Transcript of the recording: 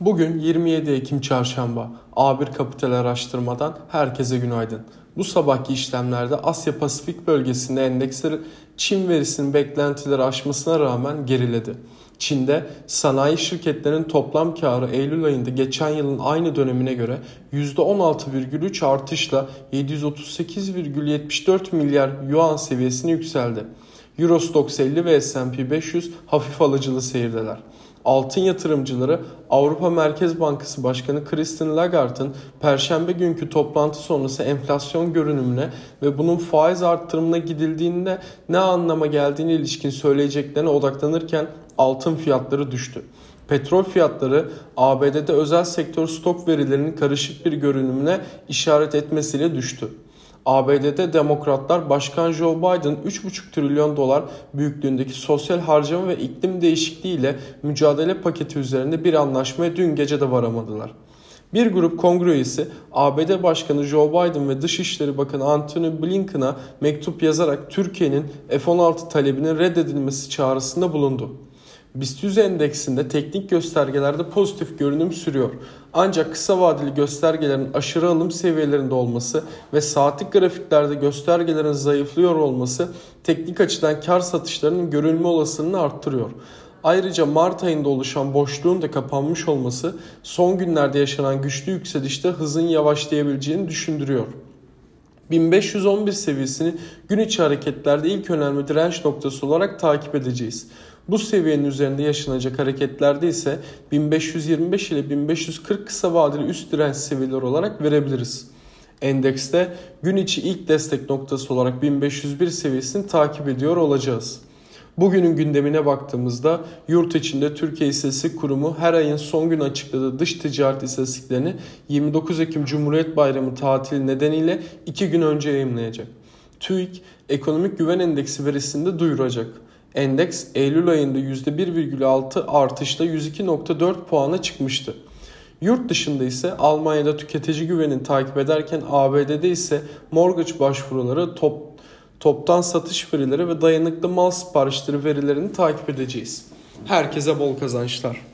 Bugün 27 Ekim Çarşamba. A1 Kapital Araştırma'dan herkese günaydın. Bu sabahki işlemlerde Asya Pasifik bölgesinde endeksler Çin verisinin beklentileri aşmasına rağmen geriledi. Çin'de sanayi şirketlerinin toplam karı Eylül ayında geçen yılın aynı dönemine göre %16,3 artışla 738,74 milyar yuan seviyesine yükseldi. Eurostoxx 50 ve S&P 500 hafif alıcılı seyirdeler. Altın yatırımcıları Avrupa Merkez Bankası Başkanı Christine Lagarde'ın perşembe günkü toplantı sonrası enflasyon görünümüne ve bunun faiz arttırımına gidildiğinde ne anlama geldiğine ilişkin söyleyeceklerine odaklanırken altın fiyatları düştü. Petrol fiyatları ABD'de özel sektör stok verilerinin karışık bir görünümüne işaret etmesiyle düştü. ABD'de demokratlar Başkan Joe Biden 3,5 trilyon dolar büyüklüğündeki sosyal harcama ve iklim değişikliği ile mücadele paketi üzerinde bir anlaşmaya dün gece de varamadılar. Bir grup kongre üyesi ABD Başkanı Joe Biden ve Dışişleri Bakanı Antony Blinken'a mektup yazarak Türkiye'nin F-16 talebinin reddedilmesi çağrısında bulundu. BIST 100 endeksinde teknik göstergelerde pozitif görünüm sürüyor. Ancak kısa vadeli göstergelerin aşırı alım seviyelerinde olması ve saatlik grafiklerde göstergelerin zayıflıyor olması teknik açıdan kar satışlarının görülme olasılığını arttırıyor. Ayrıca Mart ayında oluşan boşluğun da kapanmış olması son günlerde yaşanan güçlü yükselişte hızın yavaşlayabileceğini düşündürüyor. 1511 seviyesini gün içi hareketlerde ilk önemli direnç noktası olarak takip edeceğiz. Bu seviyenin üzerinde yaşanacak hareketlerde ise 1525 ile 1540 kısa vadeli üst direnç seviyeleri olarak verebiliriz. Endekste gün içi ilk destek noktası olarak 1501 seviyesini takip ediyor olacağız. Bugünün gündemine baktığımızda yurt içinde Türkiye İstatistik Kurumu her ayın son gün açıkladığı dış ticaret istatistiklerini 29 Ekim Cumhuriyet Bayramı tatili nedeniyle 2 gün önce yayınlayacak. TÜİK ekonomik güven endeksi verisini de duyuracak. Endeks Eylül ayında %1,6 artışla 102.4 puana çıkmıştı. Yurt dışında ise Almanya'da tüketici güvenini takip ederken ABD'de ise mortgage başvuruları top, toptan satış verileri ve dayanıklı mal siparişleri verilerini takip edeceğiz. Herkese bol kazançlar.